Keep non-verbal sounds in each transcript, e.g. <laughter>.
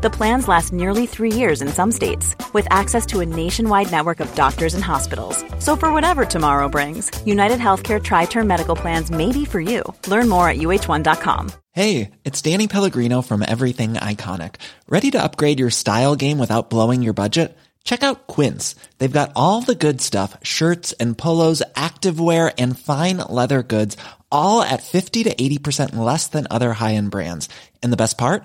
The plans last nearly three years in some states, with access to a nationwide network of doctors and hospitals. So, for whatever tomorrow brings, United Healthcare Tri Term Medical Plans may be for you. Learn more at uh1.com. Hey, it's Danny Pellegrino from Everything Iconic. Ready to upgrade your style game without blowing your budget? Check out Quince. They've got all the good stuff shirts and polos, activewear, and fine leather goods, all at 50 to 80% less than other high end brands. And the best part?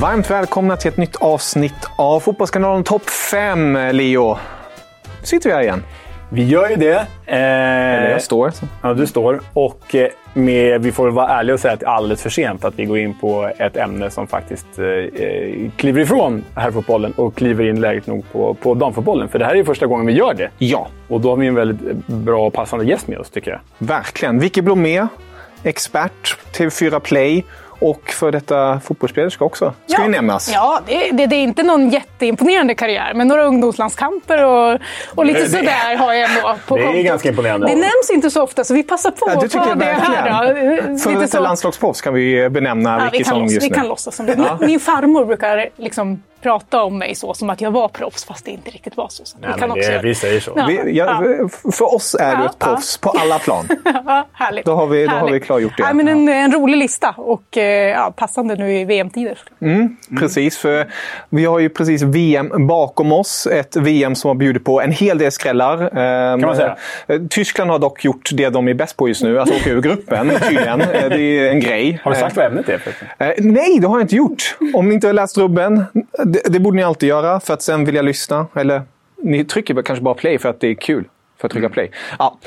Varmt välkomna till ett nytt avsnitt av Fotbollskanalen Topp 5, Leo. Nu sitter vi här igen. Vi gör ju det. Eh, Eller jag står. Ja, du står. Och eh, med, vi får väl vara ärliga och säga att det är alldeles för sent att vi går in på ett ämne som faktiskt eh, eh, kliver ifrån herrfotbollen och kliver in lägligt nog på, på damfotbollen. För det här är ju första gången vi gör det. Ja, Och då har vi en väldigt bra och passande gäst med oss, tycker jag. verkligen. Vicky Blomé, expert, TV4 Play och för detta fotbollsspelerska också. Ska ju nämnas. Ja, det, det, det är inte någon jätteimponerande karriär, men några ungdomslandskamper och, och lite Det- sådär har jag ändå på det är kontot. ganska imponerande. Det nämns inte så ofta, så vi passar på Ja, att ta det här. Då. För Lite detta landslagsproffs kan vi benämna Ja, vi, Vicky som låtsas, just vi nu. kan låtsas som det. Min farmor brukar liksom prata om mig så, som att jag var proffs, fast det inte riktigt var så. så vi Nej, kan men också det, vi säger så. Ja. Vi, ja, För oss är du Ja, ett proffs på alla plan. <laughs> Ja, härligt. Då har vi- då har vi klargjort det. Ja, men en, en rolig lista och eh, ja, passande nu i VM-tider. Precis, för vi har ju precis VM bakom oss. Ett VM som har bjudit på en hel del skrällar. Kan man säga. Tyskland har dock gjort det de är bäst på just nu, att åka ur gruppen tydligen. Eh, Det är en grej. Har du sagt vad ämnet är? Eh, nej, det har jag inte gjort. Om ni inte har läst rubben, det, det borde ni alltid göra för att sen vilja lyssna. Eller ni trycker kanske bara play för att det är kul. För att trycka play. Ja.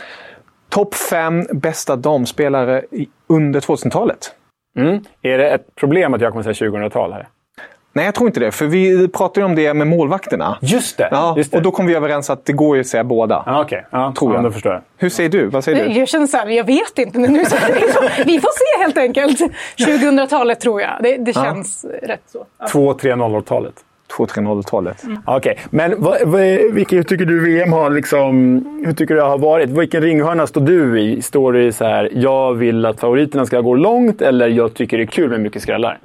Topp fem bästa damspelare under 2000-talet. Mm. Är det ett problem att jag kommer säga 2000-tal här? Nej, jag tror inte det. För vi pratade ju om det med målvakterna. Just det! Ja, just det. och då kom vi överens att det går ju att säga båda. Ja, Okej, ja, Tror jag. Ja, då förstår jag. Hur säger du? Vad säger du? Jag känner så här, jag vet inte. Men nu, så, vi får se helt enkelt. 2000-talet tror jag. Det, det känns rätt så. 2-3-0-talet. 2-3-0-talet. Okej, men vad, vad, vilka, hur tycker du VM har liksom, Hur tycker du det har varit? Vilken ringhörna står du i? Står du i så här, jag vill att favoriterna ska gå långt eller jag tycker det är kul med mycket skrällar?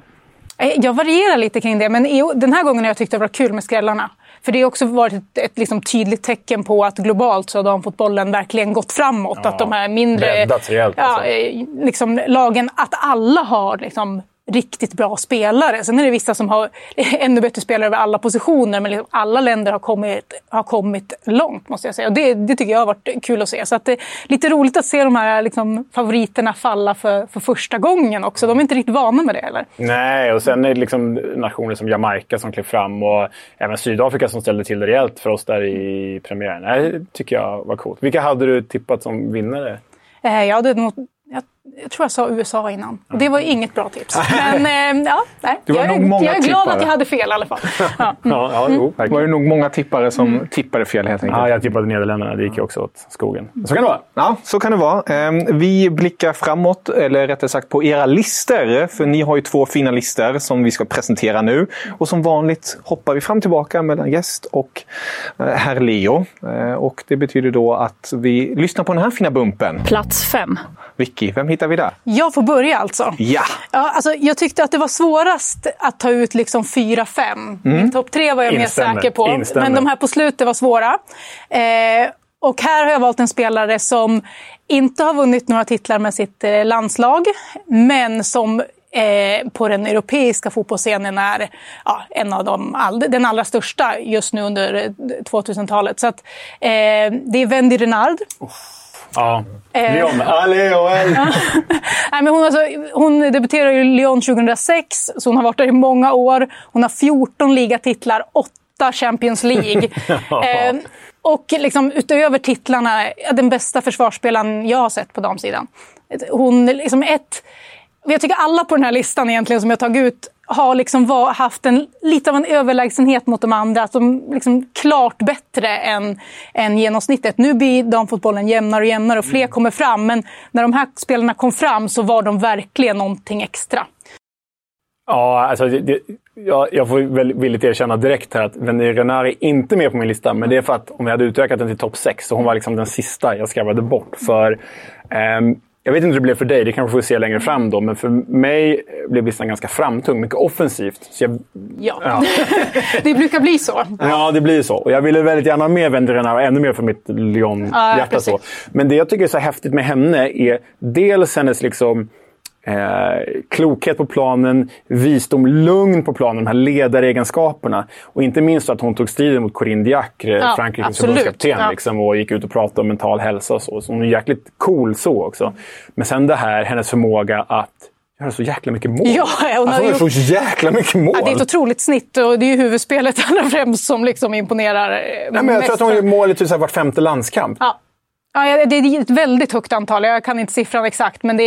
Eh, Jag varierar lite kring det, men den här gången har jag tyckt det var kul med skrällarna. För det har också varit ett, ett liksom tydligt tecken på att globalt så har damfotbollen verkligen gått framåt. att de här mindre breddats rejält, ja, alltså. eh, liksom, lagen, att alla har liksom, riktigt bra spelare. Sen är det vissa som har <laughs> ännu bättre spelare över alla positioner, men liksom alla länder har kommit, har kommit långt måste jag säga. Och det, det tycker jag har varit kul att se. Så att det är lite roligt att se de här liksom, favoriterna falla för, för första gången också. De är inte riktigt vana med det heller. Nej, och sen är det liksom nationer som Jamaica som klev fram och även Sydafrika som ställde till det rejält för oss där i premiären. Det tycker jag var coolt. Vilka hade du tippat som vinnare? Eh, Jag, hade nog, jag jag tror jag sa USA innan. Och det var ju inget bra tips. <laughs> Men eh, ja, nej. Det var jag, nog är, många jag är glad tippare. att jag hade fel i alla fall. <laughs> Ja. Ja, ja jo, Det var det nog många tippare som tippade fel helt enkelt. Ja, jag tippade Nederländerna. Det gick ju också åt skogen. Så kan det vara. Ja, så kan det vara. Ehm, Vi blickar framåt, eller rättare sagt på era listor. För ni har ju två fina listor som vi ska presentera nu. Och som vanligt hoppar vi fram och tillbaka mellan gäst och eh, herr Leo. Eh, Och det betyder då att vi lyssnar på den här fina bumpen. Plats fem. Vicky, vem hittar vi där? Jag får börja alltså. Ja! Ja, alltså, jag tyckte att det var svårast att ta ut liksom 4-5. Min topp tre var jag Instämmer. mer säker på. Instämmer. Men de här på slutet var svåra. Eh, och här har jag valt en spelare som inte har vunnit några titlar med sitt eh, landslag, men som eh, på den europeiska fotbollsscenen är ja, en av de all, den allra största just nu under eh, 2000-talet. Så att, eh, det är Wendy Renard. Ja. Eh. Leon. Ja, Leo. <laughs> Nej, men hon, alltså, hon debuterade i Lyon 2006, så hon har varit där i många år. Hon har 14 ligatitlar, 8 Champions League. <laughs> eh, och liksom, utöver titlarna, ja, den bästa försvarsspelaren jag har sett på damsidan. Hon liksom ett... Jag tycker alla på den här listan egentligen som jag tagit ut har liksom var, haft en, lite av en överlägsenhet mot de andra. Att de liksom klart bättre än, än genomsnittet. Nu blir damfotbollen jämnare och jämnare och fler kommer fram. Men när de här spelarna kom fram så var de verkligen någonting extra. Ja, alltså, det, det, jag, jag får väl villigt erkänna direkt här att Renard är inte med på min lista. Men det är för att om jag hade utökat den till topp 6 så hon var liksom den sista jag skravade bort. För ehm, jag vet inte hur det blev för dig, det kanske får vi se längre fram då. Men för mig blev listan ganska framtung, mycket offensivt. Så jag, Ja, ja. <laughs> det brukar bli så. Ja, det blir så. Och jag ville väldigt gärna ha med Wendy Renard, ännu mer för mitt Ja, Lyon-hjärta. så. Men det jag tycker är så häftigt med henne är dels hennes liksom, eh, klokhet på planen, visdom, lugn på planen, de här ledaregenskaperna. Och inte minst att hon tog striden mot Corinne Diacre, Ja, Frankrikes förbundskapten, Ja. liksom, och gick ut och pratade om mental hälsa och så. Så hon är jäkligt cool så också. Men sen det här, hennes förmåga att göra så jäkla mycket mål. Ja, hon alltså, gjort- så jäkla mycket mål. Ja, det är ett otroligt snitt och det är ju huvudspelet <laughs> allra främst som liksom imponerar eh, Nej, men jag tror att hon mest. gör mål i typ vart femte landskamp. Ja. Ja, det är ett väldigt högt antal. Jag kan inte siffran exakt, men det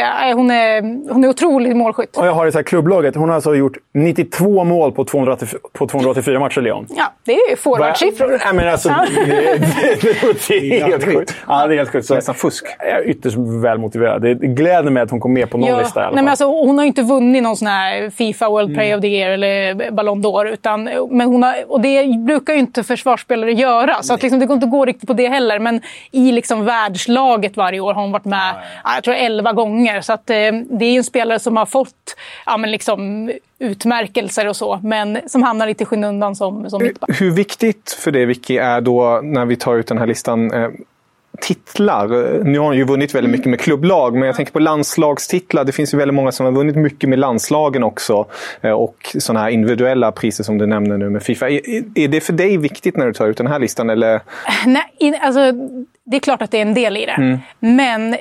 är, hon, är, hon är otrolig målskytt. Och jag har det så här klubblaget. Hon har alltså gjort 92 mål på 284, på 284 matcher i Lyon. Ja, det är forwardsiffror. Nej, men alltså, Ja. det, det, det, det är helt sjukt. Ja, det är helt sjukt. Så Nästan fusk. Jag är ytterst välmotiverad. Det gläder mig att hon kom med på någon Ja, lista i alla nej, fall. men alltså, hon har ju inte vunnit någon sån här Fifa World Player of the Year eller Ballon d'Or. Utan, men hon har, och det brukar ju inte försvarsspelare göra. Så att, liksom, det går inte att gå riktigt på det heller. Men i liksom, världslaget varje år har hon varit med ja, jag tror 11 gånger. Så att, eh, det är en spelare som har fått ja, men liksom, utmärkelser och så. Men som hamnar lite i skymundan som, som mittback. Hur viktigt för det, Vicky, är då när vi tar ut den här listan eh, titlar? Nu har hon ju vunnit väldigt mycket med klubblag, men jag tänker på landslagstitlar. Det finns ju väldigt många som har vunnit mycket med landslagen också. Eh, och sådana här individuella priser som du nämner nu med Fifa. Är, det för dig viktigt när du tar ut den här listan? Eller? Nej, alltså, det är klart att det är en del i det. Men eh,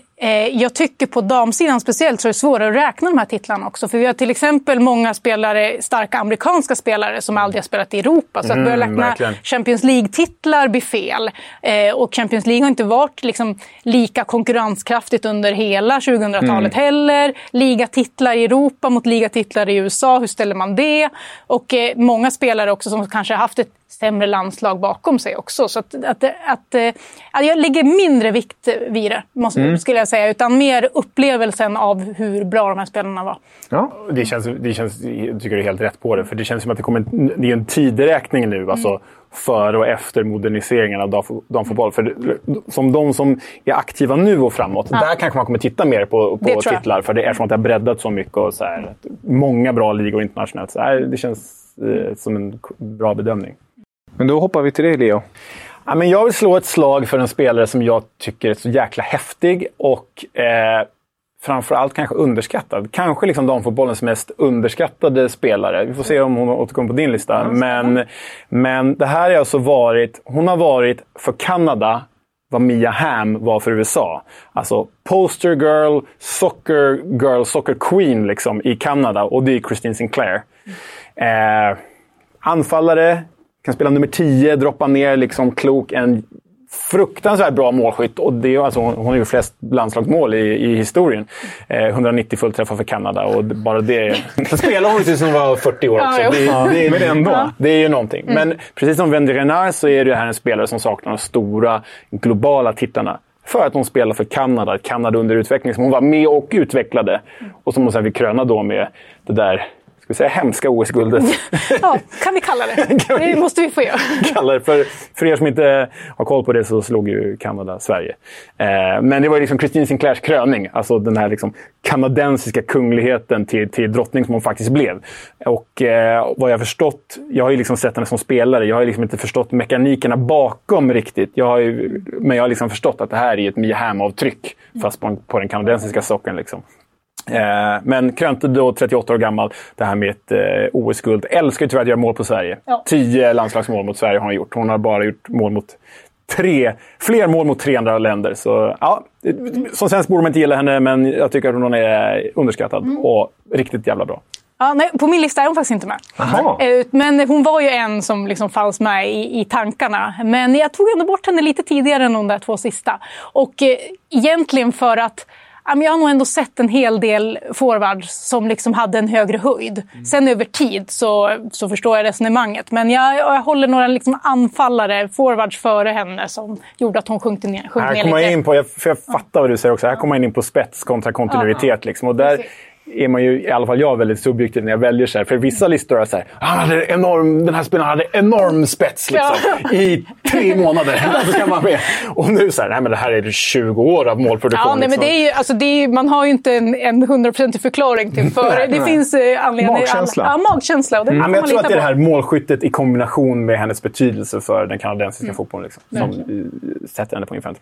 jag tycker på damsidan speciellt så är det svårare att räkna de här titlarna också. För vi har till exempel många spelare, starka amerikanska spelare som aldrig har spelat i Europa. Så att börja räkna verkligen. Champions League-titlar blir fel. Eh, och Champions League har inte varit liksom, lika konkurrenskraftigt under hela 2000-talet heller. Ligatitlar i Europa mot ligatitlar i USA, hur ställer man det? Och eh, många spelare också som kanske har haft ett sämre landslag bakom sig också. Så att, att, att, eh, att jag lägger mindre vikt vid det, måste, skulle jag säga. Utan mer upplevelsen av hur bra de här spelarna var. Ja. Det känns, det känns, jag tycker du är helt rätt på det. För det känns som att det kommer det är en tideräkning nu. Alltså före och efter moderniseringen av damfo- damfotboll. För som de som är aktiva nu och framåt, där kanske man kommer titta mer på, på titlar. För det är som att det har breddat så mycket. Och så här, många bra ligor internationellt. Så här, det känns eh, som en bra bedömning. Men då hoppar vi till dig, Leo. Ja, men jag vill slå ett slag för en spelare som jag tycker är så jäkla häftig och eh, framförallt kanske underskattad. Kanske liksom damfotbollens mest underskattade spelare. Vi får se om hon återkommer på din lista. Men, men det här har alltså varit... Hon har varit för Kanada vad Mia Hamm var för USA. Alltså poster girl, soccer girl, soccer queen liksom, i Kanada. Och det är Christine Sinclair. Eh, anfallare, kan spela nummer 10, droppa ner liksom klok. En fruktansvärt bra målskytt. Och det är, alltså, hon har ju flest landslagsmål i, i historien. Eh, 190 fullträffar för Kanada och bara det... <laughs> Sen spelade hon tills hon var 40 år också. Ja, det, det, Men ändå, det är ju någonting. Mm. Men precis som Wendy Renard så är det här en spelare som saknar de stora globala tittarna. För att hon spelar för Kanada, Kanada under utveckling som hon var med och utvecklade. Och som hon sen vill kröna då med det där vi säga, hemska OS-guldet. <laughs> Ja, kan vi kalla det. <laughs> Det måste vi få göra. <laughs> kallar det. För, för er som inte har koll på det så slog ju Kanada Sverige. Eh, men det var ju liksom Christine Sinclairs kröning. Alltså den här liksom kanadensiska kungligheten till, till drottning som hon faktiskt blev. Och eh, vad jag förstått, jag har ju liksom sett henne som spelare, jag har liksom inte förstått mekanikerna bakom riktigt. Jag har ju, men jag har liksom förstått att det här är ett Mia Hamm-avtryck, fast på, på den kanadensiska socken. Liksom. Eh, men krönte då 38 år gammal det här med ett eh, OS-guld. Älskar ju tyvärr att göra mål på Sverige. Ja. Tio landslagsmål mot Sverige har hon gjort. Hon har bara gjort mål mot tre, fler mål mot tre andra länder. Så, ja, som svensk borde man inte gilla henne, men jag tycker att hon är underskattad Mm. och riktigt jävla bra. Ja, nej, på min lista är hon faktiskt inte med. Jaha. Eh, Men hon var ju en som liksom fanns med i, i tankarna. Men jag tog ändå bort henne lite tidigare än de där två sista. Och eh, egentligen för att jag har nog ändå sett en hel del forwards som liksom hade en högre höjd. Sen över tid så, så förstår jag resonemanget. Men jag, jag håller några liksom anfallare, forwards före henne som gjorde att hon sjönk ner, sjönk Här ner lite. jag in på, jag- för jag fattar vad du säger också, här kommer man in på spets kontra kontinuitet. Liksom. Och där Precis. Är man ju, i alla fall jag, väldigt subjektiv när jag väljer. Så här. För vissa listor är så här, han hade enorm, den här spelaren hade enorm spets liksom, i tre månader. <laughs> så kan man med. Och nu så här, nej men det här är 20 år av målproduktion. Ja, nej, men liksom. det är ju, alltså, det är man har ju inte en, en hundraprocentig förklaring till <laughs> för Det finns eh, anledningar. Magkänsla. Ja, magkänsla. Och det Ja, får men jag tror att det är det här målskyttet i kombination med hennes betydelse för den kanadensiska fotbollen liksom, som eh, sätter henne på min femte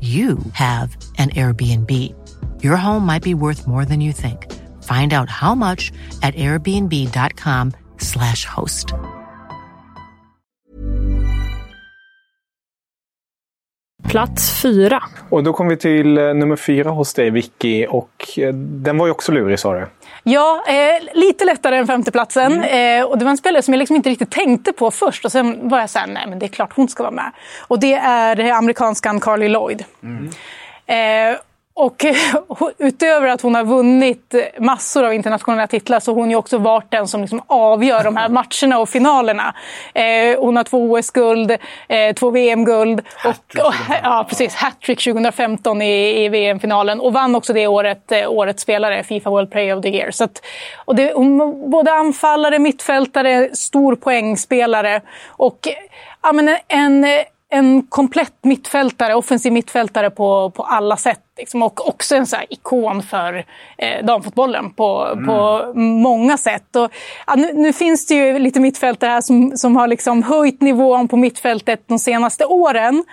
you have an Airbnb. Your home might be worth more than you think. Find out how much at airbnb.com/slash host. Plats fyra. Och då kom vi till eh, nummer fyra hos dig, Vicky. Och eh, den var ju också lurig, sa du. Ja, eh, lite lättare än femteplatsen. Eh, och det var en spelare som jag liksom inte riktigt tänkte på först. Och sen var jag så här, nej men det är klart hon ska vara med. Och det är amerikanskan Carly Lloyd. Eh, och utöver att hon har vunnit massor av internationella titlar så har hon ju också varit den som liksom avgör de här <laughs> matcherna och finalerna. Eh, hon har två OS-guld, eh, två VM-guld och, och ja, precis, hattrick 2015 i, i VM-finalen och vann också det året eh, årets spelare, Fifa World Player of the Year. Så att, och det, hon både anfallare, mittfältare, stor poängspelare och ja, men en, en komplett mittfältare, offensiv mittfältare på, på alla sätt. Liksom, och också en så ikon för eh, damfotbollen på, mm. på många sätt. Och, ja, nu, nu, finns det ju lite mittfältare här som, som har liksom höjt nivån på mittfältet de senaste åren.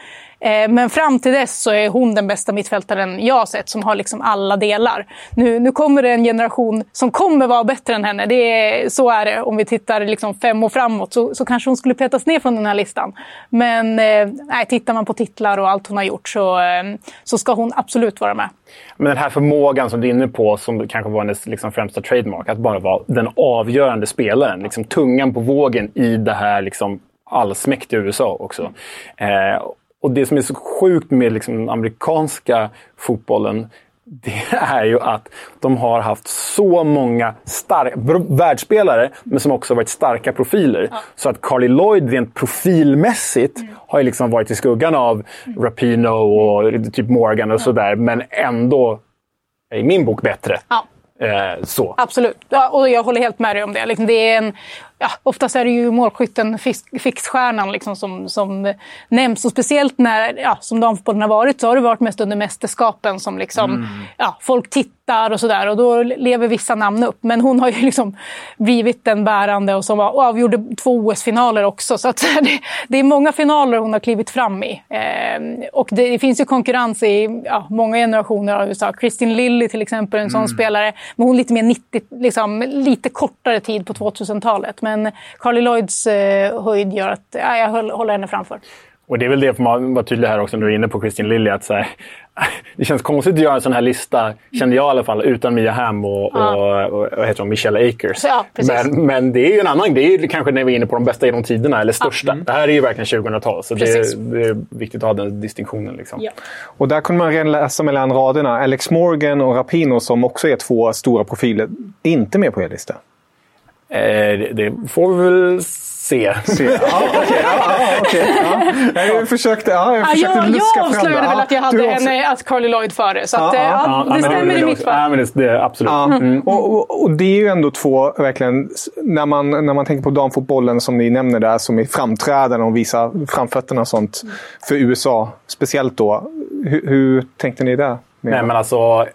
Eh, men fram till dess så är hon den bästa mittfältaren jag har sett som har liksom alla delar. Nu, nu kommer det en generation som kommer vara bättre än henne. Det är, så är det. Om vi tittar liksom fem år framåt så, så kanske hon skulle petas ner från den här listan. Men eh, tittar man på titlar och allt hon har gjort så, eh, så ska hon absolut vara med. Men den här förmågan som du är inne på, som kanske var hennes liksom främsta trademark, att bara vara den avgörande spelaren. Liksom tungan på vågen i det här liksom allsmäktiga USA också. Eh, och det som är så sjukt med liksom den amerikanska fotbollen det är ju att de har haft så många världsspelare, men som också varit starka profiler. Ja. Så att Carly Lloyd rent profilmässigt mm. har ju liksom varit i skuggan av mm. Rapino och typ Morgan och ja. sådär, men ändå i min bok bättre. Ja. Eh, så. Absolut, ja, och jag håller helt med dig om det. Liksom, det är en, ja, oftast är det ju målskytten, fixstjärnan liksom, som, som nämns. Och speciellt när, ja, som damfotbollen har varit, så har det varit mest under mästerskapen som liksom, mm. ja, folk tittar och sådär. Och då lever vissa namn upp. Men hon har ju liksom blivit den bärande och som avgjorde två OS-finaler också. Så att, <laughs> det, det, är många finaler hon har klivit fram i. Eh, och det, det, finns ju konkurrens i ja, många generationer av USA. Kristin Lilly till exempel, en sån mm. spelare. Men hon lite mer 90, liksom, lite kortare tid på 2000-talet. Men Carly Lloyds eh, höjd gör att ja, jag håller henne framför. Och det är väl det, för man var tydlig här också när du är inne på Kristin Lilly, att så här, <laughs> det känns konstigt att göra en sån här lista, kände jag i alla fall, utan Mia Hamm och, ja. och, och, och, heter hon, Michelle Akers. Ja, men, men det är ju en annan, det är kanske när vi är inne på de bästa genom tiderna, eller största. Ja. Det här är ju verkligen 2000-tal, så det är, det är, viktigt att ha den distinktionen. Liksom. Ja. Och där kunde man redan läsa mellan raderna, Alex Morgan och Rapino som också är två stora profiler, inte med på er lista. Eh, det, det, får vi väl se. se. Ja, okay, ja, okay, ja. Jag försökte, ja, jag försökte ja, luska jag avslöjade väl att jag hade henne, att Carly Lloyd före. Så att, ja, det stämmer i mitt fall. Ja, men det, det, absolut. Mm. Och, och, och, det är ju ändå två, verkligen, när man, när man tänker på damfotbollen som ni nämner där, som är framträdande och visar framfötterna och sånt för USA. Speciellt då. Hur, hur tänkte ni där? Nej, men alltså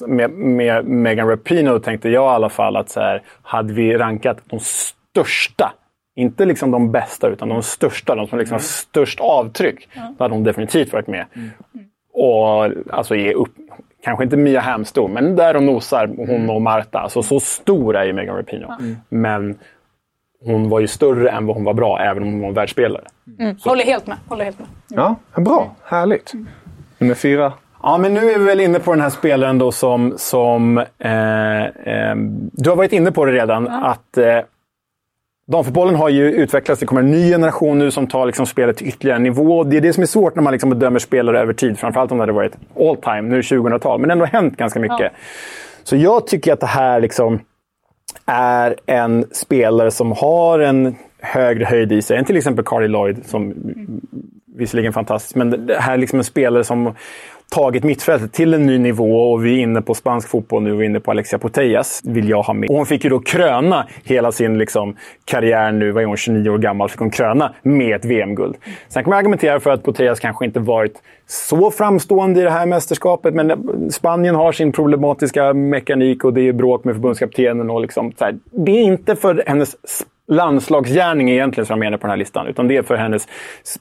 med, med Megan Rapinoe tänkte jag i alla fall att så här, hade vi rankat de största, inte liksom de bästa, utan de största, de som liksom har mm. störst avtryck, mm. då hade hon definitivt varit med. Mm. Och alltså ge upp, kanske inte Mia Hamm stor, men där hon nosar, hon mm. och Marta. Alltså, så stor är ju Megan Rapinoe. Mm. Men hon var ju större än vad hon var bra, även om hon var världsspelare. Mm. Håller helt med. Håller helt med. Ja, bra. Härligt. Nummer fyra. Ja, men nu är vi väl inne på den här spelaren då som... som eh, eh, du har varit inne på det redan, ja. att eh, damfotbollen har ju utvecklats. Det kommer en ny generation nu som tar liksom spelet till ytterligare nivå. Det är det som är svårt när man liksom bedömer spelare över tid. Framförallt om det hade varit all time, nu 2000-tal. Men det har ändå hänt ganska mycket. Ja. Så jag tycker att det här liksom är en spelare som har en högre höjd i sig än till exempel Carly Lloyd, som visserligen fantastisk, men det här är liksom en spelare som tagit mittfältet till en ny nivå och vi är inne på spansk fotboll nu och inne på Alexia Putellas vill jag ha med. Och hon fick ju då kröna hela sin liksom, karriär nu, vad är hon, 29 år gammal, fick hon kröna med ett VM-guld. Sen kan man argumentera för att Putellas kanske inte varit så framstående i det här mästerskapet, men Spanien har sin problematiska mekanik och det är bråk med förbundskaptenen. Och liksom, så här, det är inte för hennes landslagsgärning egentligen som jag menar på den här listan. Utan det är för hennes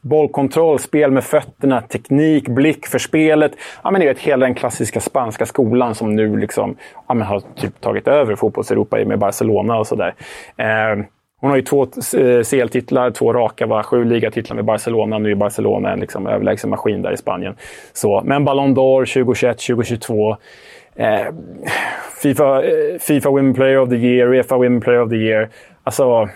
bollkontroll, spel med fötterna, teknik, blick för spelet. Ja, men det är hela den klassiska spanska skolan som nu liksom, ja, men har typ tagit över fotbolls-Europa med Barcelona och sådär. Eh, hon har ju två eh, CL-titlar, två raka, va? sju ligatitlar med Barcelona. Nu är Barcelona en liksom överlägsen maskin där i Spanien. Så, men Ballon d'Or 2021, 2022. Eh, FIFA, eh, FIFA Women Player of the Year, Uefa Women Player of the Year. Alltså,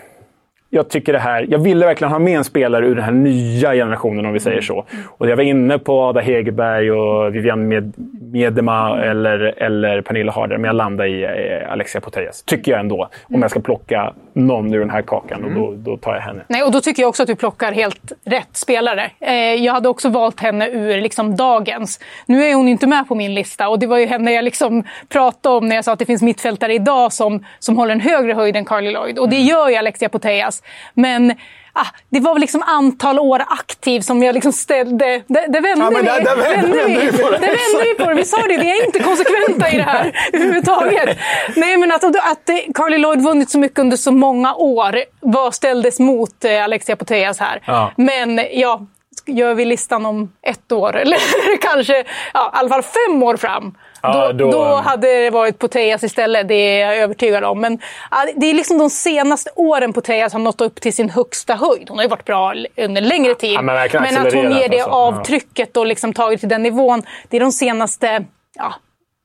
jag tycker det här... Jag ville verkligen ha med en spelare ur den här nya generationen, om vi säger så. Och jag var inne på Ada Hegerberg och Vivian Med Medema eller, eller Pernilla Harder, men jag landade i eh, Alexia Putellas. Tycker jag ändå. Om jag ska plocka någon ur den här kakan, och då, då tar jag henne. Nej, och då tycker jag också att du plockar helt rätt spelare. Eh, jag hade också valt henne ur liksom, dagens. Nu är hon inte med på min lista och det var ju henne jag liksom pratade om när jag sa att det finns mittfältare idag som, som håller en högre höjd än Carly Lloyd. Och det gör ju Alexia Putellas. Men ah, det var väl liksom antal år aktiv som jag liksom ställde... Det, det vände Ja, vi. där- där vände- vände vi det. vände vi på det. Vi sa det, vi är inte konsekventa i det här <laughs> överhuvudtaget. Nej, men att, att Carly Lloyd vunnit så mycket under så många år var, ställdes mot eh, Alexia Putellas här. Ja. Men ja, gör vi listan om ett år, <laughs> eller kanske ja, i alla fall fem år fram. Ja, då, då- då hade det varit Putellas istället, det är jag övertygad om. Men ja, det är liksom de senaste åren Putellas har nått upp till sin högsta höjd. Hon har ju varit bra under längre tid. Ja, men verkligen att hon ger det alltså. Ja. avtrycket och liksom tagit till den nivån, det är de senaste ja,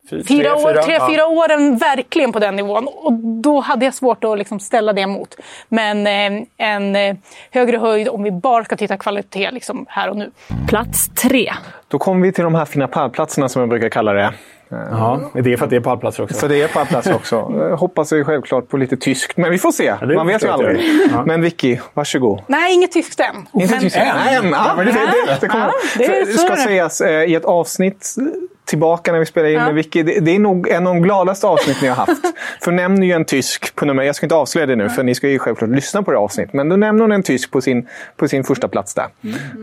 Fy- fyra, tre, år, tre, ja. fyra åren verkligen på den nivån. Och då hade jag svårt att liksom ställa det emot. Men eh, en eh, högre höjd om vi bara ska titta kvalitet liksom här och nu. Plats tre. Då kommer vi till de här fina pallplatserna som jag brukar kalla det. Ja, det är för att det är pallplatser också. För det är pallplatser också. <laughs> Jag hoppas ju självklart på lite tyskt, men vi får se. det Man vet ju aldrig. Ja. Men Vicky, varsågod. Nej, inget tyskt än. Inte tyst. Än? Än? Ja, men det, det, det kommer. Ja, det ska sägas, eh, i ett avsnitt tillbaka när vi spelade in Ja. med Vicky. Det, det är nog en av de gladaste avsnitt ni har haft. <laughs> för nämner ju en tysk på nummer... Jag ska inte avslöja det nu, för ni ska ju självklart lyssna på det avsnittet. Men då nämner hon en tysk på sin, på sin första plats där.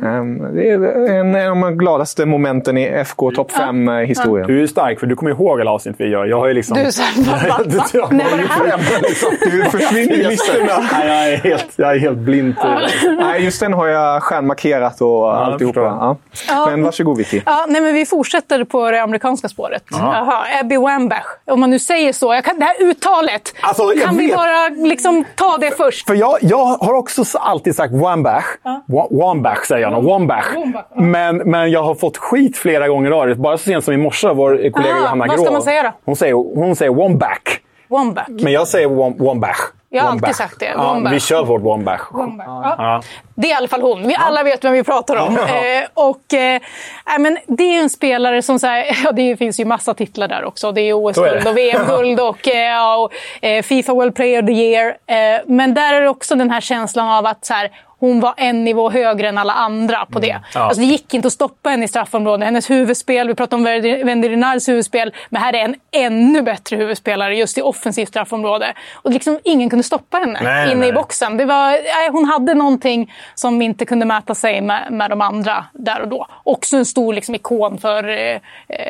Ehm, det är en, en av de gladaste momenten i FK topp 5-historien. Du är stark, för du kommer ihåg alla avsnitt vi gör. Jag har ju liksom... Du är så här, va, va, va? Jag har När var ju det här? liksom. Du försvinner i listorna. <laughs> Nej, jag är helt, jag är helt blind. till- Nej, just den har jag stjärnmarkerat och alltihopa. förstår jag. Ja. Men varsågod Vicky. Ja, nej, men vi fortsätter på det amerikanska spåret. Jaha, Abby Wambach. Om man nu säger så. Jag kan, det här uttalet. Alltså, jag kan vi vet. bara liksom ta det först? För jag, jag har också alltid sagt Wambach. Wa- Wambach säger jag nog. Wambach. Wambach, ja. Men, men jag har fått skit flera gånger av det. Bara så sent som i morse, vår kollega Ah, Johanna vad Grå. ska man säga då? Hon säger, hon säger Wambach. Wambach. Men jag säger Wam- Wambach. Jag har alltid sagt det, Ja, vi kör vårt Wambach. Wambach. Ja. Ja. Det är i alla fall hon. Vi alla vet vem vi pratar om. Eh, och, eh, men det är en spelare som... Så här, <laughs> ja, det finns ju massa titlar där också. Det är OS-guld och VM-guld och, eh, ja, och eh, Fifa World Player of the Year. Eh, men där är det också den här känslan av att så här, hon var en nivå högre än alla andra på det. Ja. Alltså, det gick inte att stoppa henne i straffområdet. Hennes huvudspel, vi pratade om Wendy Renards huvudspel, men här är en ännu bättre huvudspelare just i offensivt straffområde. Och liksom, ingen kunde stoppa henne Nej, inne nej. i boxen. Det var, nej, hon hade någonting som inte kunde mäta sig med, med de andra där och då. Också en stor liksom, ikon för eh,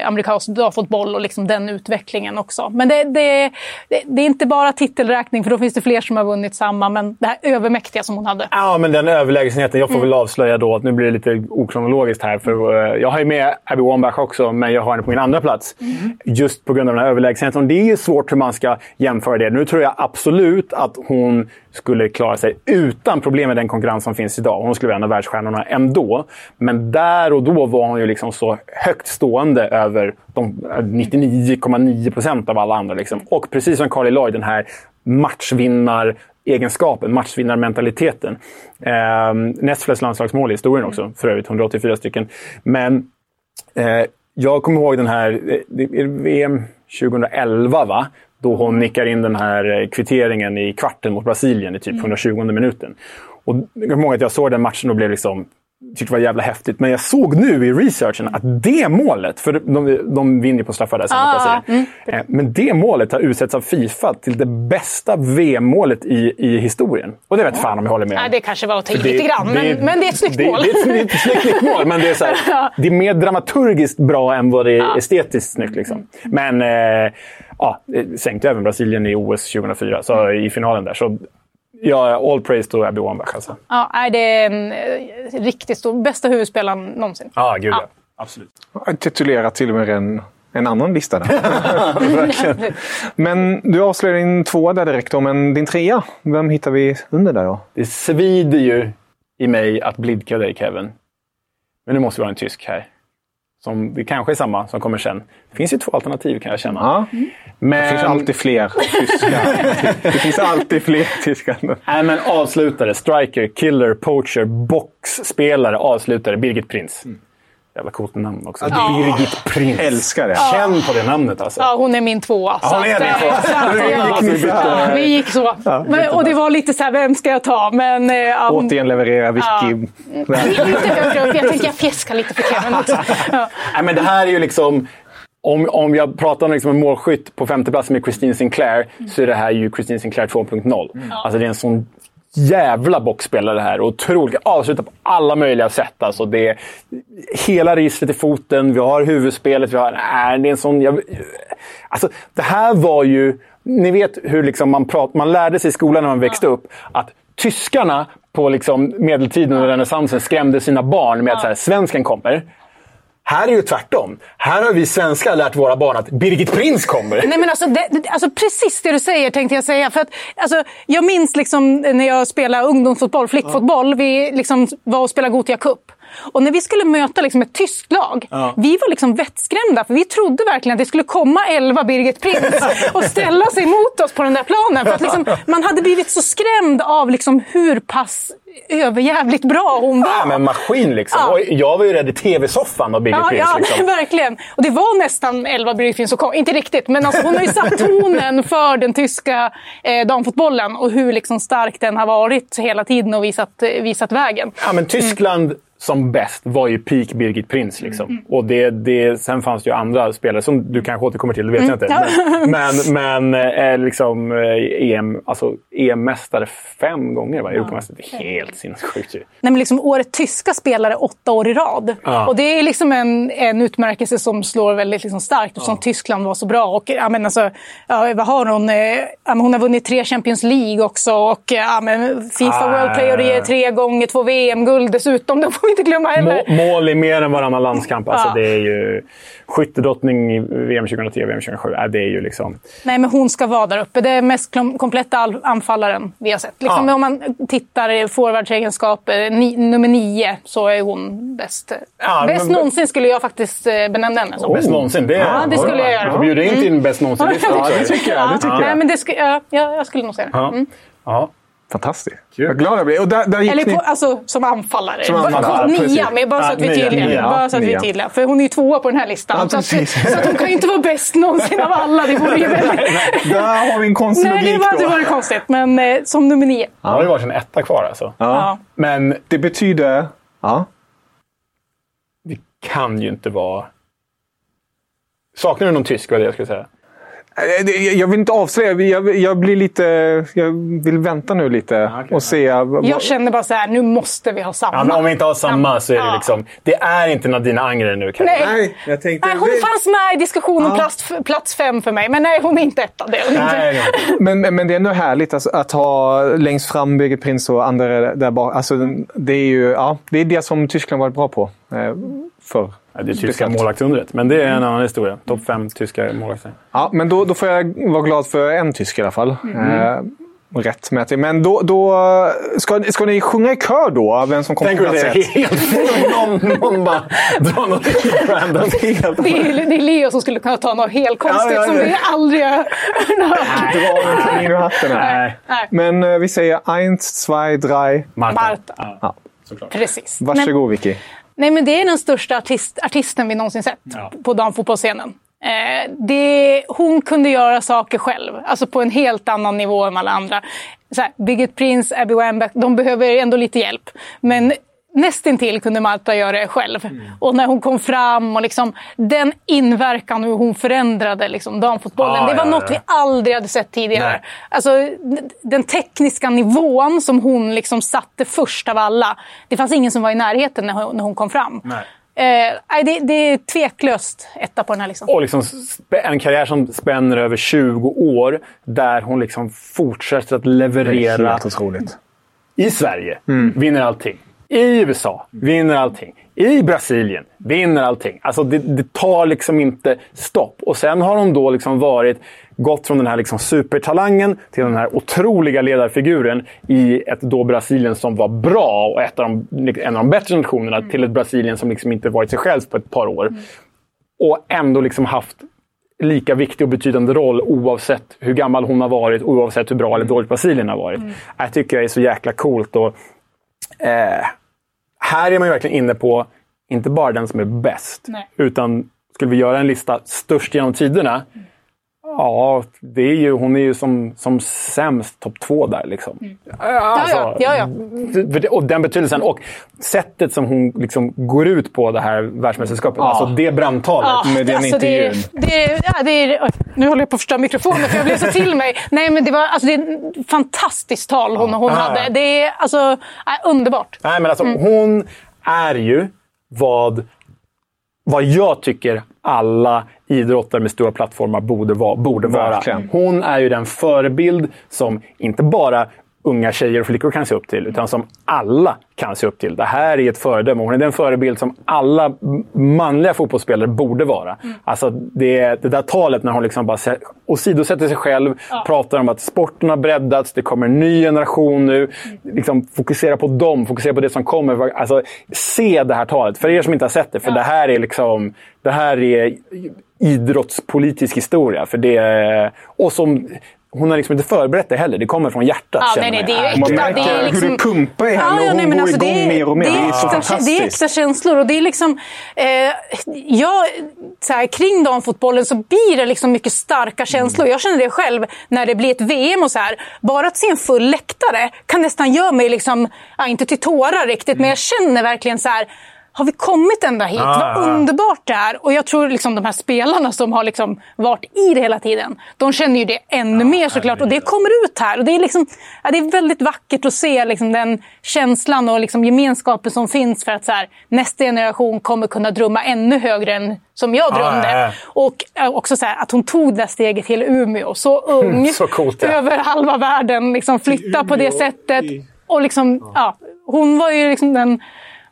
amerikansk damfotboll och liksom, den utvecklingen också. Men det, det, det, det är inte bara titelräkning, för då finns det fler som har vunnit samma, men det här övermäktiga som hon hade. Ja, men den överlägsenheten. Jag får Mm. väl avslöja då att nu blir det lite okronologiskt här. För eh, jag har ju med Abby Wambach också, men jag har henne på min andra plats. Mm. Just på grund av den här överlägsenheten. Och det är svårt hur man ska jämföra det. Nu tror jag absolut att hon skulle klara sig utan problem med den konkurrens som finns idag. Hon skulle vara en av världsstjärnorna ändå. Men där och då var hon ju liksom så högt stående över de 99,9 procent av alla andra. Liksom. Och precis som Carly Lloyd, den här matchvinnar egenskapen, matchvinnarmentaliteten. Eh, näst flest landslagsmål i historien också, för övrigt. 184 stycken. Men eh, jag kommer ihåg den här, eh, VM 2011 va? Då hon nickar in den här eh, kvitteringen i kvarten mot Brasilien i typ 120 minuten. Och jag kommer ihåg att jag såg den matchen och blev liksom tyckte det var jävla häftigt. Men jag såg nu i researchen att det målet, för de, de vinner på straffar där sen Ah, Brasilien. Eh, Men det målet har utsetts av Fifa till det bästa VM-målet i, i historien. Och det vet fan om jag håller med om. Nej, det kanske var att ta i det- lite grann, men, det- men det är ett snyggt det, mål. Det, det är ett snyggt mål, men det är, så här, <laughs> det är mer dramaturgiskt bra än vad det är Ja. estetiskt snyggt. Liksom. Men eh, ja, det sänkte även Brasilien i OS 2004, så i finalen där. Så ja, all praise to Abby Wambach. Alltså. Ja, nej, det är en eh, riktigt stor, bästa huvudspelaren någonsin. Ja, gud ja. Absolut. Titulerat till och med en, en annan lista där. <laughs> Men du avslöjar din tvåa där direkt då, men din trea, vem hittar vi under där då? Det svider ju i mig att blidka dig, Kevin. Men nu måste vi ha en tysk här. Som, det kanske är samma som kommer sen. Det finns ju två alternativ kan jag känna. Ja. Men... Det finns alltid fler tyskar. <laughs> det finns alltid fler tyskar. Nej, men avslutare, striker, killer, poacher, boxspelare, avslutare, Birgit Prins. Jävla coolt namn också. Birgit Prins. Älskar det. Känn på det namnet alltså. Ja, hon är min tvåa. Ja, hon är din eh, tvåa. så ja, Vi gick så. Men, och det var lite så här, vem ska jag ta? Men, ja, hon, Återigen levererar Vicky. <laughs> Jag tänkte jag fjäskar lite för Kevin också. <laughs> Ja. Nej, men det här är ju liksom... Om, om jag pratar om liksom en målskytt på femte plats med Christine Sinclair så är det här ju Christine Sinclair 2.0. Alltså det är en sån jävla boxspelare här. Otroligt. Avslutar på alla möjliga sätt. Alltså det är hela registret i foten, vi har huvudspelet, vi har... Nej, det är en sån... Jag, alltså, det här var ju... Ni vet hur liksom man, prat, man lärde sig i skolan när man växte upp att tyskarna på liksom medeltiden och renässansen skrämde sina barn med att så här, svensken kommer. Här är det ju tvärtom. Här har vi svenskar lärt våra barn att Birgit Prins kommer. Nej, men alltså, det, det- alltså, precis det du säger tänkte jag säga. För att, alltså, jag minns liksom, när jag spelade ungdomsfotboll, flickfotboll. Vi liksom var och spelade Gothia Cup. Och när vi skulle möta liksom ett tyskt lag, Ja. vi var liksom vettskrämda. För vi trodde verkligen att det skulle komma elva Birgit Prins <laughs> och ställa sig mot oss på den där planen. För att liksom, man hade blivit så skrämd av liksom hur pass överjävligt bra hon var. Ja, men maskin liksom. Ja. Jag var ju rädd i tv-soffan av Birgit Ja, Prins. ja liksom. <laughs> verkligen. Och det var nästan Elva Bryfin som kom. Inte riktigt, men alltså hon har ju satt tonen för den tyska eh, damfotbollen och hur liksom stark den har varit hela tiden och visat, eh, visat vägen. Ja, men Tyskland som bäst var ju peak Birgit Prins. Liksom. Mm. Och det, det, sen fanns det ju andra spelare som du kanske återkommer till, det vet Mm. jag inte. Ja. Men, <laughs> men, men eh, liksom, eh, EM, alltså, EM-mästare fem gånger, va? Europamästare. Det är helt sinnessjukt ju. Nej, men liksom året tyska spelare åtta år i rad. Ja. Och det är liksom en, en utmärkelse som slår väldigt liksom starkt eftersom Tyskland var så bra. Och, ja, men alltså, ja, vad har hon? Eh, ja, hon har vunnit tre Champions League också och ja, men Fifa Ah. World Player tre gånger, två VM-guld dessutom. Det får inte glömma heller. Må, mål i mer än varannan landskamp. Alltså, Ja. Det är ju skyttedrottning i VM 2010 VM 2007. Äh, det är ju liksom... Nej, men hon ska vara där uppe. Det är mest kompletta all- anfallaren vi har sett. Liksom, Ja. Om man tittar i forwardsegenskaper, ni, nummer nio, så är hon bäst. Ja, bäst men- någonsin skulle jag faktiskt eh, benämna henne som. Bäst någonsin. Det, Ja, det skulle jag göra. Du bjuda in till Mm. bäst någonsin-lista också. det tycker jag, det tycker jag. Nej, men det sku, ja, ja, jag skulle nog säga det. Ja. Mm. Ja. Fantastiskt. Vad glad jag blir. Och där, där gick Eller ni... på, alltså, som anfallare. Som anfallare, nia, precis. men bara så Ja, att vi är tydliga. nia. bara så att vi är Nia. tydliga. För hon är ju tvåa på den här listan. Ja, så, att, så att hon kan ju inte vara bäst någonsin av alla. Det vore ju väldigt... Där har vi en konstig Nej, det logik var, det var konstigt. Men eh, som nummer nio. Det har ju varit en etta kvar alltså. Ja. Men Det betyder... Ja. det kan ju inte vara... Saknar du någon tysk, var det jag skulle säga? Eh, Jag vill inte avslöja. Jag, jag blir lite... Jag vill vänta nu lite okej. och se. Jag känner bara så här, nu måste vi ha samma. Ja, men om vi inte har samma så är det Ja. liksom... Det är inte Nadina Angren nu kanske. Nej. Nej, jag tänkte... Nej, hon fanns med i diskussionen plats, plats fem för mig, men nej, hon är inte etta. Det är. Nej, nej. Men, men det är ändå härligt alltså, att ha längst fram Birgit Prins och andra där bak. Alltså, det är ju ja, det, är det som Tyskland varit bra på eh, förr. Ja, det är tyska målvaktsundret, men det är en annan historia. Topp fem tyska målvakter. Ja, men då, då får jag vara glad för en tysk i alla fall. Eh, rätt med till. Men då, då ska, ska ni sjunga i kör då? Vem som kommer på plats ett? helt... någon, någon bara drar något random. Det är, det är Leo som skulle kunna ta något helt konstigt Ja, ja, som ja. vi aldrig har hört. Dra kanin ur hatten här. Nej. Nej, Men eh, vi säger 1, 2, 3. Marta. Marta. Ja, såklart. Precis. Varsågod Vicky. Nej, men det är den största artist, artisten vi någonsin sett Ja. på damfotbollsscenen. Eh, det, hon kunde göra saker själv, alltså på en helt annan nivå än alla andra. Så här, Birgit Prince, Abby Wambach, de behöver ändå lite hjälp. Men nästintill kunde Marta göra det själv. Mm. Och när hon kom fram och liksom, den inverkan hur hon förändrade liksom, damfotbollen. Ah, det var ja, något ja. vi aldrig hade sett tidigare. Nej. Alltså, den tekniska nivån som hon liksom satte först av alla. Det fanns ingen som var i närheten när hon, när hon kom fram. Nej. Eh, det, det är tveklöst etta på den här listan. Och liksom en karriär som spänner över 20 år, där hon liksom fortsätter att leverera Helt otroligt. i Sverige, vinner allting. I USA, vinner allting. I Brasilien, vinner allting. Alltså det, det tar liksom inte stopp. Och sen har hon då liksom varit, gått från den här liksom supertalangen till den här otroliga ledarfiguren i ett då Brasilien som var bra och ett av de, en av de bättre nationerna till ett Brasilien som liksom inte varit sig själv på ett par år. Och ändå liksom haft lika viktig och betydande roll oavsett hur gammal hon har varit, oavsett hur bra eller dåligt Brasilien har varit. Jag tycker jag är så jäkla coolt. Och, eh, här är man ju verkligen inne på, inte bara den som är bäst, Nej. utan skulle vi göra en lista störst genom tiderna, Ja, det är ju, hon är ju som, som sämst topp två där. Liksom. Alltså, ja, ja, ja. för det- Och den betydelsen. Och sättet som hon liksom går ut på det här världsmästerskapet. Ja. Alltså det brandtalet. Ja, med den alltså det, intervjun. det, ja, det är, nu håller jag på att förstöra mikrofonen för jag blev så till mig. Nej, men det var alltså, det är ett fantastiskt tal hon, hon Ja. hade. Det är alltså, underbart. Nej, men alltså, Mm. Hon är ju vad, vad jag tycker alla idrottare med stora plattformar borde vara. Borde vara. Verkligen. Hon är ju den förebild som inte bara unga tjejer och flickor kan se upp till, utan som alla kan se upp till. Det här är ett föredöme. Hon är den förebild som alla manliga fotbollsspelare borde vara. Alltså det, det där talet när hon liksom bara sä- åsidosätter sig själv, pratar om att sporten har breddats, det kommer en ny generation nu. Liksom fokusera på dem, fokusera på det som kommer. Alltså, se det här talet, för er som inte har sett det. För det här är liksom det här är idrottspolitisk historia. För det, och som, hon har liksom inte förberett det heller. Det kommer från hjärtat. Ja, nej, nej, det är Man märker Det är liksom... hur det pumpar i henne och hon nej, går alltså, igång det är- mer och mer. Det är så äkta, fantastiskt. Det är äkta känslor. Och det är liksom, eh, jag, så här, kring damfotbollen så blir det liksom mycket starka känslor. Mm. Jag känner det själv när det blir ett VM och så här. Bara att se en full läktare kan nästan göra mig, liksom, ja, inte till tårar riktigt, Mm. men jag känner verkligen så här. Har vi kommit ända hit? Ah. Vad underbart det är. Och jag tror liksom de här spelarna som har liksom varit i det hela tiden, de känner ju det ännu mer såklart. Och det kommer ut här. Och det, är liksom, ja, det är väldigt vackert att se liksom den känslan och liksom gemenskapen som finns för att så här, nästa generation kommer kunna drömma ännu högre än som jag drömde. ja, ja. Och eh, också så här, att hon tog det steget till Umeå. Så <laughs> ung, Så coolt, ja. över halva världen, liksom flytta på det sättet. Och liksom, ja, hon var ju liksom den...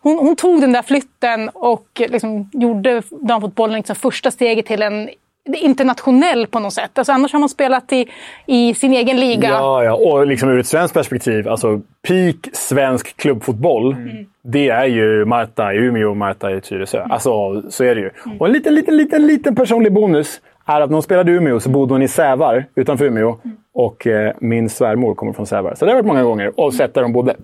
Hon, hon tog den där flytten och liksom gjorde damfotbollen liksom första steget till en internationell på något sätt. Alltså annars har man spelat i, i sin egen liga. Ja, ja, och liksom ur ett svenskt perspektiv. Alltså, peak svensk klubbfotboll, Mm. det är ju Marta i Umeå och Marta i Tyresö. Mm. Alltså, så är det ju. Och en liten, liten, liten, liten personlig bonus är att när hon spelade i Umeå så bodde hon i Sävar utanför Umeå. Mm. Och eh, min svärmor kommer från Sävar. Så det har jag varit många gånger. Och sett där de bodde.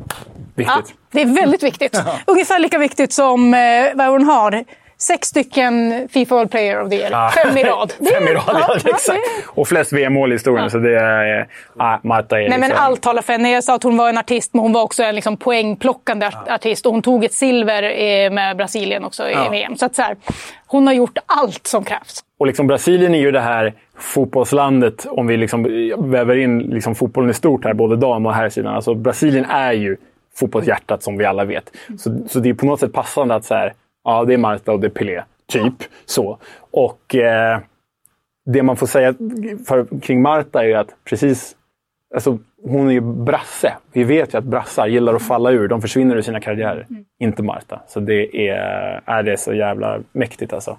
Viktigt. Ja, det är väldigt viktigt. <laughs> Ungefär lika viktigt som eh, vad hon har. Sex stycken Fifa World Player of the Year. Fem i rad. <laughs> Fem i rad, <laughs> ja, <laughs> ja, exakt. Och flest VM-mål i historien. Så det är... Eh, Marta är Nej, men liksom- allt talar för henne. Jag sa att hon var en artist, men hon var också en liksom poängplockande art- artist. Och hon tog ett silver eh, med Brasilien också i Ja. VM. Så, att så här, hon har gjort allt som krävs. Och liksom Brasilien är ju det här fotbollslandet, om vi liksom väver in liksom fotbollen i stort här, både dam och herrsidan. Alltså Brasilien är ju fotbollshjärtat som vi alla vet. Så, så det är på något sätt passande att så här, ja, det är Marta och det är Pelé. Typ så. Och eh, det man får säga för, kring Marta är ju att precis Alltså, hon är ju brasse. Vi vet ju att brassar gillar att falla ur. De försvinner ur sina karriärer. Inte Marta. Så det är, är det så jävla mäktigt alltså.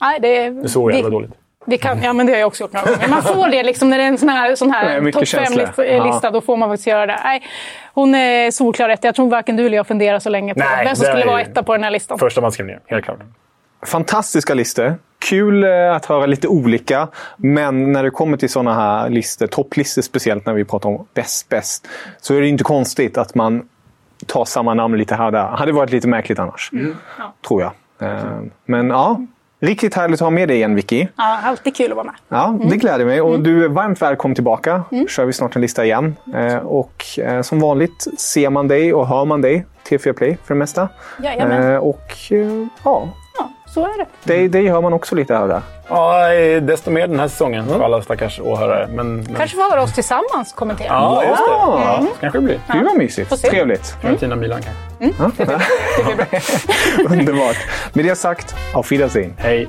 Nej, det, Det är så jävla det, dåligt. Det kan, ja, men det har jag också gjort några gånger. Man får det liksom när det är en sån här, sån Det är här topp fem-lista. Ja. Då får man faktiskt göra det. Nej, hon är solklar etta. Jag tror varken du eller jag funderar så länge på Nej, vem som det skulle vara etta på den här listan. Första man skrev ner, helt klart. Fantastiska listor. Kul eh, att höra lite olika. Men när det kommer till sådana här listor, topplistor speciellt när vi pratar om bäst, bäst, så är det inte konstigt att man tar samma namn lite här och där. hade varit lite märkligt annars. Tror jag. Eh, Men ja, riktigt härligt att ha med dig igen Vicky. Ja, alltid kul att vara med. Ja, det gläder mig. Och du är varmt välkommen tillbaka. kör vi snart en lista igen. Eh, och eh, som vanligt ser man dig och hör man dig. T4 Play för det mesta. Jajamän. Eh, och eh, ja, Ja, så är det. dig, dig hör man också lite och där. Ja, desto mer den här säsongen för alla stackars åhörare. Men, men... Kanske får höra oss tillsammans kommentera. Ja, just det. Ja. Ja, så kanske det blir. Gud vad mysigt. Trevligt. Fiorentina Milan kanske. <laughs> <laughs> Underbart. Med det sagt, auf Wiedersehen. Hej.